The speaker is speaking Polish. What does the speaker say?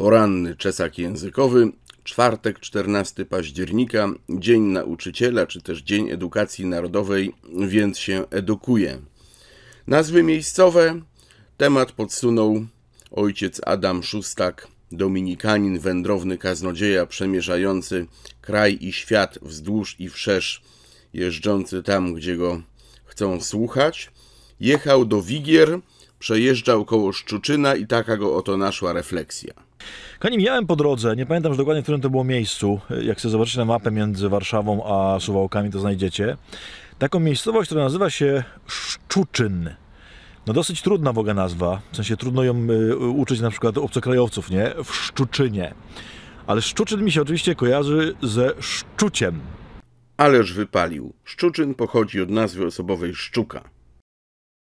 Poranny czesak językowy, czwartek 14 października, Dzień Nauczyciela, czy też Dzień Edukacji Narodowej, więc się edukuje. Nazwy miejscowe, temat podsunął ojciec Adam Szustak, dominikanin, wędrowny kaznodzieja, przemierzający kraj i świat wzdłuż i wszerz, jeżdżący tam, gdzie go chcą słuchać. Jechał do Wigier, przejeżdżał koło Szczuczyna i taka go oto naszła refleksja. Kochani, miałem po drodze, nie pamiętam już dokładnie, w którym to było miejscu. Jak sobie zobaczycie na mapę między Warszawą a Suwałkami, to znajdziecie. Taką miejscowość, która nazywa się Szczuczyn. No dosyć trudna w ogóle nazwa, w sensie trudno ją y, uczyć na przykład obcokrajowców, nie? W Szczuczynie. Ale Szczuczyn mi się oczywiście kojarzy ze Szczuciem. Ależ wypalił. Szczuczyn pochodzi od nazwy osobowej szczuka.